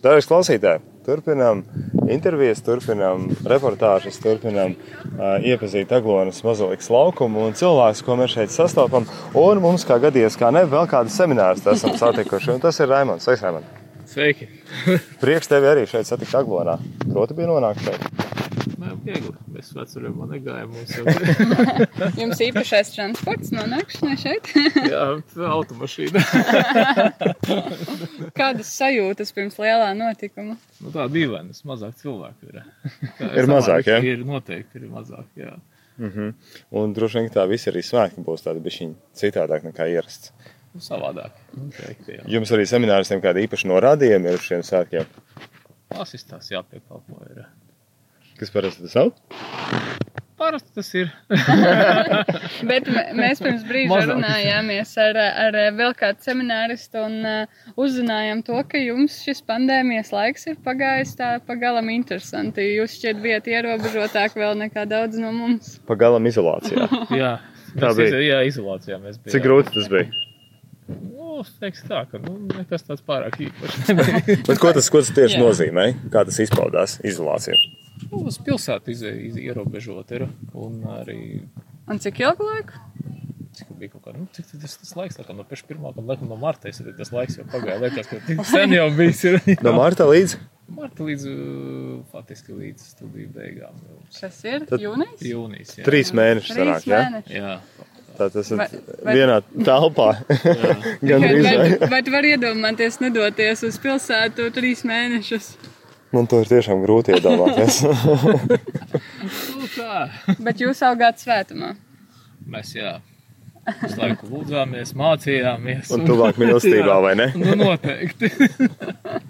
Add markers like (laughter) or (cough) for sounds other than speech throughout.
Dārgais klausītāji, turpinām intervijas, turpinām reportāžas, turpinām uh, iepazīt Aglonas mazolikas laukumu un cilvēkus, ko mēs šeit sastopam. Un mums, kā gadījies, kā ne, vēl kādu semināru esam satikuši. Un tas ir Raimons. Sveiks, Raimond! Sveiki! Prieks tevi arī šeit satikt Aglonā. Proti bija nonākt šeit. Viegli. Mēs vecumā negājām. Jau (laughs) Jums īpašais transports nonākšanai šeit? jā, automašīna. (laughs) Kādas sajūtas pirms lielā notikuma? nu, tā dīvaina. Mazāk cilvēku ir. Tā, Ir mazāk, ka Ir noteikti ir mazāk. Jā. Mm -hmm. Un droši vien tā visi arī svētki būs tādi bišķiņi citādāk nekā ierasts. Nu, savādāk. Noteikti, jā. Jums arī semināristiem kādi īpaši norādījumi ir uz šiem svētkiem? Asistās jāpiekalpo. Ir. Kas parasti tas nav? Parasti tas ir. (laughs) Bet mēs pirms brīža runājāmies ar, ar vēl kādu semināristu un uh, uzzinājām to, ka jums šis pandēmijas laiks ir pagājis tā pagalam interesanti. Jūs šķiet bijat ierobežotāk vēl nekā daudz no mums. Pagalam izolācijā. (laughs) jā. Tā bija. iz- Jā, izolācijā mēs bijām. Cik grūti tas bija? Nu, teiksim tā, ka nu, nekas tāds pārāk īpašs. (laughs) Bet ko tas, ko tas tieši Jā. nozīmē? Kā tas izpaudās izolācijā? Uz pilsētu iz, iz, ierobežot ir. Un arī Un cik ilgu laiku? cik bija kaut kā, nu, cik tas, tas laiks, tā kā no paša pirmā, kad laikam no marta, arī tas laiks jau pagāja, liekas, ka tik (laughs) sen jau bijis ir. No Marta līdz Marta līdz, uh, faktiski līdz studiju beigām, jau Tas ir Tad- jūnijas? jūnijas. Jā. trīs mēnešus Trīs sanāk, mēneši. Jā, Tā tas ir vienā telpā. (laughs) jā. Gan Vai, arī. vai, vai tu vari iedomāties nedoties uz pilsētu trīs mēnešus? Man to ir tiešām grūti iedomāties. (laughs) Nu, tā. Bet jūs augāt svētumā. Mēs, jā, uz laiku lūdzāmies, mācījāmies. Un tuvāk mīlestībā, vai ne? (laughs) Nu, noteikti.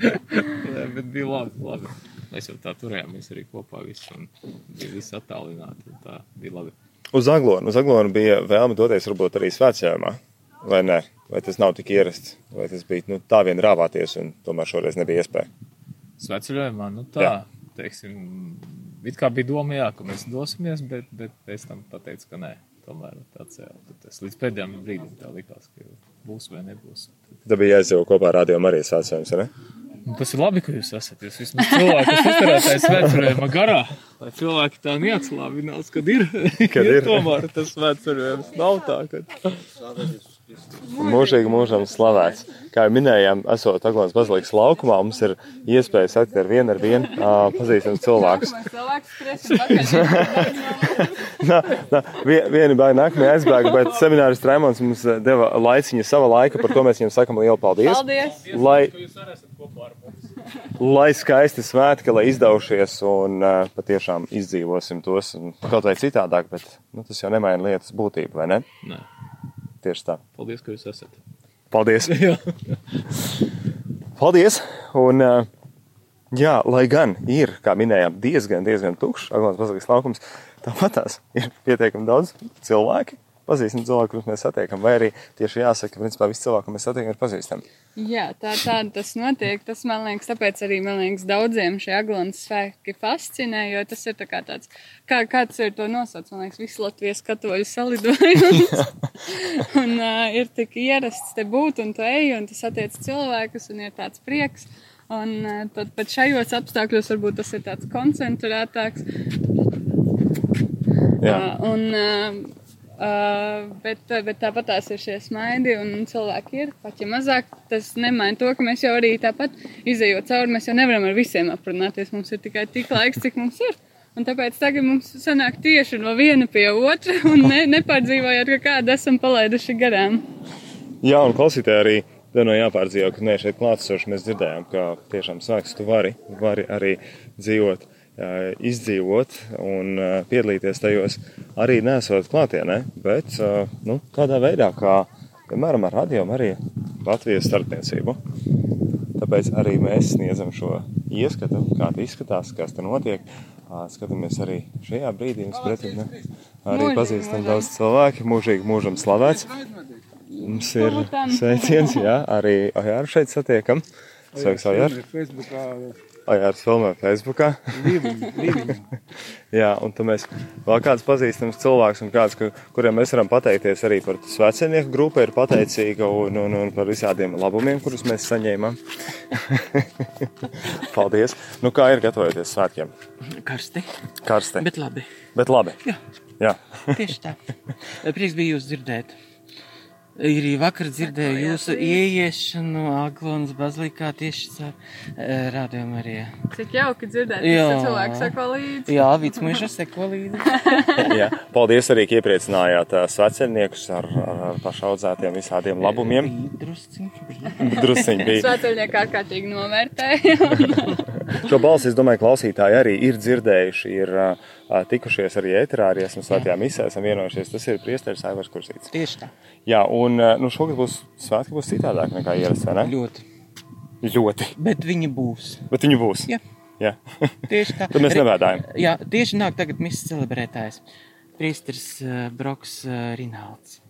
jā, bet bija labi, labi. Mēs jau tā turējāmies arī kopā visi un bija visi attālināti. un Tā bija labi. Uz Aglonu. Uz Aglonu bija vēlme doties varbūt arī svētceļojumā. Vai ne? Vai tas nav tik ierasts? Vai tas bija nu, tā vien rāvāties un tomēr šoreiz nebija iespēja? Sveceļojumā, nu tā, Jā. teiksim, it kā bija doma, jā, ka mēs dosimies, bet, bet pēc tam pateicu, ka nē. Tomēr atcēlu. Tad Es līdz pēdējiem brīdim tā likās, ka būs vai nebūs. Tā bija jāizdzīvo kopā ar Radio Marijas vai ne? Un tas ir labi, ka jūs esat. Jūs vismaz cilvēkus uzturētājs sveceļojuma garā. Lai cilvēki tā neatslābinās, kad ir. Kad (laughs) ir. tomēr tas sveceļojums nav tā, ka. Mūžīgi mūžam slavēts. Kā jau minējām, esot Aglonas bazilikas laukumā, mums ir iespēja satikt ar vienu ar vienu uh, pazīstamus cilvēkus. (laughs) Nā, nā, vie- Viena bērna nākamajā aizbēga, bet seminārs Raimons mums deva laiciņu sava laika, par ko mēs viņam sakam lielu paldies. Paldies! Lai, Jūs arī esat kopā ar mums. lai skaisti svētki, lai izdaušies un uh, patiešām izdzīvosim tos un kaut vai citādāk, bet nu, tas jau nemaina lietas būtību, vai ne? Nē, Tieši tā. paldies, ka jūs esat. Paldies! (laughs) Paldies! Un, jā, lai gan ir, kā minējām, diezgan, diezgan tukšs Aglons Bazilikas laukums, tāpat tās ir pietiekami daudz cilvēki. Pazīstami cilvēki, kurus mēs satiekam, vai arī tieši jāsaka, ka principā visi cilvēki, ko mēs satiekam, ir pazīstami. Jā, tā, tā tas notiek. Tas man liekas, tāpēc arī man liekas, daudziem šie aglonas svētki fascinē, jo tas ir tā kā tāds, kā, kāds ir to nosauc, man liekas, visu Latvijas katoļu salidojums. (laughs) un uh, ir tik ierasts te būt un tu ej, un tas attiec cilvēkus, un ir tāds prieks. Un uh, tad pat šajos apstākļos varbūt tas ir tāds koncentrētāks. Jā. Uh, un, uh, Uh, bet, bet tāpat tās ir šie smaidi, un cilvēki ir pat ja mazāk. Tas nemaina to, ka mēs jau arī tāpat izējot cauri. Mēs jau nevaram ar visiem aprunāties. Mums ir tikai tik laiks, cik mums ir. Un tāpēc tagad mums sanāk tieši no viena pie otra, (laughs) un ne, nepārdzīvojot, ka kādu esam palaiduši garām. Jā, un klausītāji arī tev no jāpārdzīvo, ka ne šeit klātesoši mēs dzirdējām, ka tiešām svēks tu vari, vari arī dzīvot, ā, izdzīvot un piedalīties tajos arī nesot klātienē, bet nu, kādā veidā, kā piemēram ar radio arī Latvijas starpniecību. Tāpēc arī mēs sniedzam šo ieskatu, kā tas izskatās, kas tur notiek. Skatāmies arī šajā brīdī, mums pretī ne? arī pazīstam daudz cilvēku, mūžīgi mūžam slavēts. Mums ir sveiciens, jā, arī Ojāru šeit satiekam. Sveiks, Ajar! Facebookā Ajārs filmē Facebookā. (laughs) Jā, un tad mēs vēl kāds pazīstams cilvēks, un kāds, kuriem mēs varam pateikties arī par svecinieku grupu, ir pateicīga un, un, un par visādiem labumiem, kurus mēs saņēmām. (laughs) Paldies! Nu, kā ir gatavoties svētkiem? Karsti, Karsti, bet labi. bet labi. Jā. Jā. Tieši tā. (laughs) Prieks bija jūs dzirdēt. Arī vakar dzirdēju jūsu ieiešanu Aglonas bazilikā tieši caur eh, rādījumu arī. Cik jauki dzirdēt, ka cilvēks seko līdzi. Jā, Vīts mūža seko līdzi. (laughs) Jā. Paldies arī, ka iepriecinājāt ā, sveceniekus ar, ar, ar pašaudzētiem visādiem labumiem. Drusciņš bija. Drusciņi bija. Svētceļnieki ārkārtīgi novērtēja. (laughs) Šo balsi, es domāju, klausītāji arī ir dzirdējuši, ir tikušies arī ēterā, arī esmu svētajā misē, esam vienojušies. Tas ir priesteris Aivars Kursīts. Tieši tā. Jā, un nu, šogad būs svētki būs citādāk nekā ierasts, vai ne? Ļoti. Ļoti. Bet viņi būs. Bet viņi būs. Jā. Jā. Tieši tā. (laughs) Tad mēs nevēdājam. Jā, tieši nāk tagad misijas celebrētājs. Priesteris Broks Rinalds.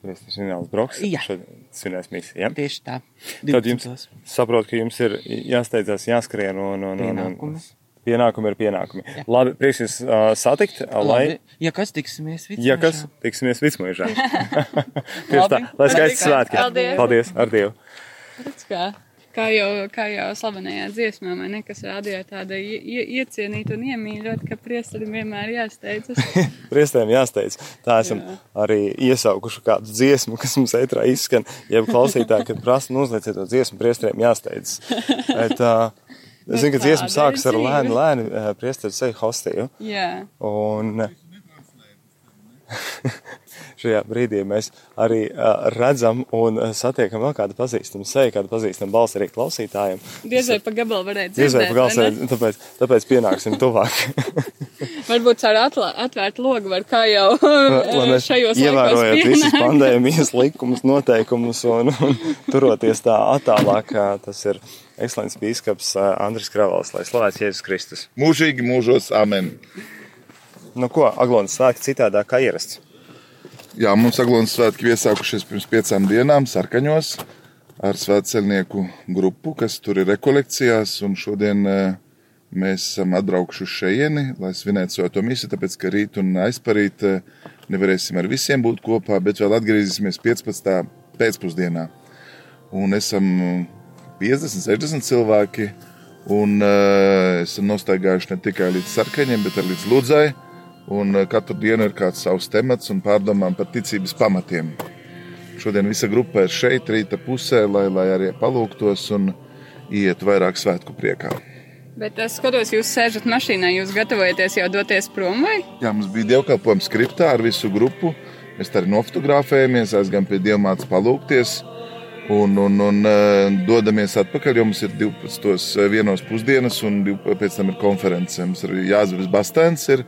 Priesteris Ināls Broks. Jā. Šodien svinēs misiju. Ja? Tieši tā. Tad jums 12. saprot, ka jums ir jāsteidzās, jāskrien un, un, un, un Pienākumi. pienākumi ir pienākumi. Labi, prieks jūs uh, satikt, lai, Labi. Ja kas tiksimies vicmožā. ja kas, tiksimies vicmožā. (laughs) Tieši tā, lai skaisti svētki. Paldies. Paldies, ar Dievu. Redz, kā, kā jau, kā jau slavenajā dziesmā, vai ne, kas rādīja tāda ie, ie, iecienīta un iemīļot, ka priesterim vienmēr jāsteidzas. (laughs) Priestēm jāsteidz. Tā esam Jā. arī iesaukuši kādu dziesmu, kas mums ētrā izskan. Ja klausītāji, kad prasa, nu uzlieciet to dziesmu, priesteriem jāsteidz. Bet, uh, es zinu, ka dziesma sākas ar lēnu, lēnu priesteru seju hostiju. Jā, Un (laughs) šajā brīdī mēs arī redzam un satiekam vēl kādu pazīstamu seju, kādu pazīstamu balsi arī klausītājiem. diez vai pa gabalu varētu Diez vai dzirdēt. pa ne? tāpēc, tāpēc pienāksim tuvāk. (laughs) Varbūt ar atvērtu logu var kā jau (laughs) mēs šajos ievērojam laikos visus pandēmijas likumus, noteikumus un, un turoties tā attālāk, tas ir ekscelences bīskaps Andris Kravals, lai slavēts Jēzus Kristus. Mūžīgi mūžos, amen. Nu ko, Aglonas svētki citādāk kā ierasts. Jā, mums Aglonas svētki iesākušies pirms piecām dienām Sarkaņos ar svētceļnieku grupu, kas tur ir rekolekcijās. Šodien eh, mēs esam atbraukuši uz šejieni, lai svinētu svēto misiju, tāpēc ka rīt un aizparīt eh, nevarēsim ar visiem būt kopā, bet vēl atgriezīsimies 15. pēcpusdienā. Un esam 50, 60 cilvēki. Un uh, esam nostaigājuši ne tikai līdz sarkaņiem, bet arī līdz Ludzai. Un uh, katru dienu ir kāds savs temats un pārdomām par ticības pamatiem. Šodien visa grupa ir šeit, rīta pusē, lai, lai arī palūgtos un iet vairāk svētku priekā. Bet es skatos, jūs sēžat mašīnā, jūs gatavojaties jau doties prom vai? Jā, mums bija dievkalpojums skriptā ar visu grupu. Mēs arī nofotografējamies, aizgājām pie dievmātes palūgties. Un, un, un eh, dodamies atpakaļ, mums ir 12. vienos pusdienas, un pēc tam ir konference. Mums ir Jānis Bastēns, ir,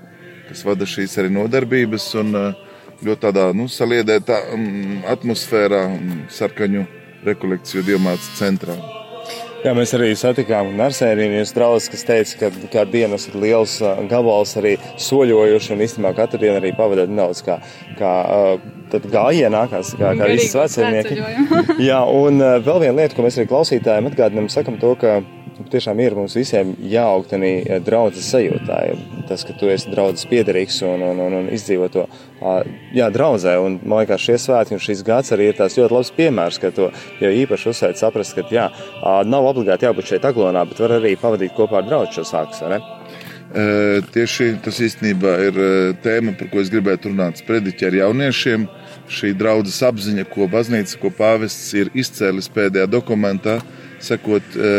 kas vada šīs arī nodarbības. Un, eh, ļoti tādā nu, saliedētā um, atmosfērā, um, sarkaņu rekolekciju dievmātes centrā. Jā, mēs arī satikām Narsērijas draugus, kas teica, ka kādu dienu esat liels ā, gabals arī soļojuši un īstenībā katru dienu arī pavadāt nedaudz kā, kā ā, tad gājienā, kā, kā, kā svecinieki. svētceļojumu. Jā, un vēl viena lieta, ko mēs arī klausītājiem atgādinām, sakam to, ka tiešām ir mums visiem jāaugt arī draudzes sajūtā. Tas, ka tu esi draudzes piederīgs un, un, un, un izdzīvo to jā, draudzē. Un, man liekas, šie svētki un šīs gads arī ir tās ļoti labs piemērs, ka to jau īpaši uzsvērt, saprast, ka jā, nav obligāti jābūt šeit aglonā, bet var arī pavadīt kopā ar draugu šo ne? E, Tieši tas īstenībā ir e, tēma, par ko es gribētu runāt. Sprediķi ar jauniešiem, šī draudzes apziņa, ko baznīca, ko pāvests ir izcēlis pēdējā dokumentā, sekot e,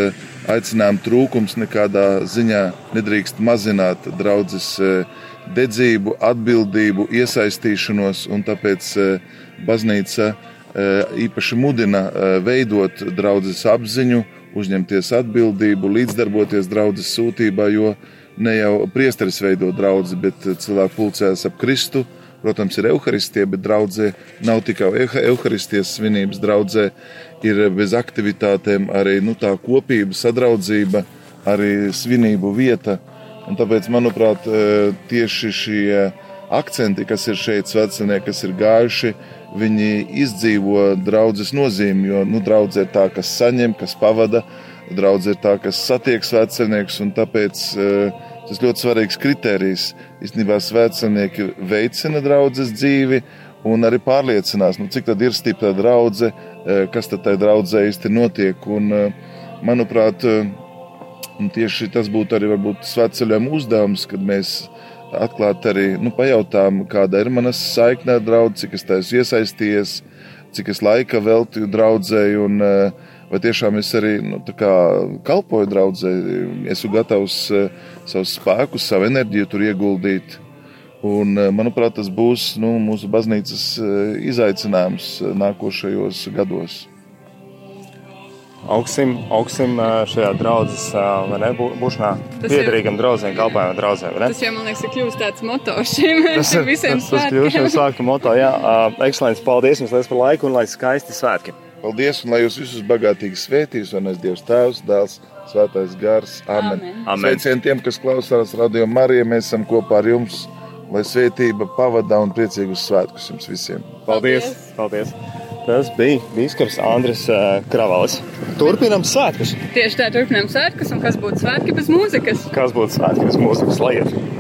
aicinājumu trūkums nekādā ziņā nedrīkst mazināt draudzes e, dedzību, atbildību, iesaistīšanos, un tāpēc e, baznīca e, īpaši mudina veidot draudzes apziņu, uzņemties atbildību, līdzdarboties draudzes sūtībā, jo ne jau priesteris veido draugu, bet cilvēki pulcējas ap Kristu. Protams, ir evaharistija, bet draudzē nav tikai evaharistijas svinības. Draudzē ir bez aktivitātēm arī nu, tā kopība, sadraudzība, arī svinību vieta. Un tāpēc, manuprāt, eh, tieši šie akcenti, kas ir šeit, svecinieki, kas ir gājuši, viņi izdzīvo draudzes nozīmi. Jo nu, draudzē ir tā, kas saņem, kas pavada, Draudz ir tā, kas satiek svētceļniekus, tāpēc uh, tas ļoti svarīgs kriterijs. Īstenībā svētceļnieki veicina draudzes dzīvi un arī pārliecinās, nu, cik ir stipra draudze, uh, kas tad tai draudzē īsti notiek. Un, uh, manuprāt, tieši tas būtu arī svētceļiem uzdevums, kad mēs atklāt arī nu, pajautām, kāda ir manas saikne ar draugu, cik es esmu iesaistījies, cik es laika veltīju draudzēju. Un, uh, vai tiešām es arī nu, kalpoju draudzē, esmu gatavs uh, savus spēkus, savu enerģiju tur ieguldīt. Un, uh, manuprāt, tas būs nu, mūsu baznīcas izaicinājums nākošajos gados augsim, augsim šajā draudzes, vai ne, būšanā piederīgam draudzēm, kalpājumam draudzēm, vai ne? Tas jau, man liekas, ir kļūst tāds moto šiem (laughs) tas, visiem tas, tas kļūst šiem svētku moto, jā. Ekscelents, paldies jums liels par laiku un lai skaisti svētki. Paldies un lai jūs visus bagātīgi svētīs un es Dievs Tēvs, Dēls, Svētais Gars. Amen. Amen. Sveicien tiem, kas klausās radio Marija, mēs esam kopā ar jums. Lai svētība pavadā un priecīgus svētkus jums visiem. Paldies! Paldies. paldies. Tas bija Biskups Andris uh, Kravalis. Turpinām svētkus. Tieši tā, turpinām svētkus. Un kas būtu svētki bez mūzikas? Kas būtu svētki bez mūzikas? Lai iet!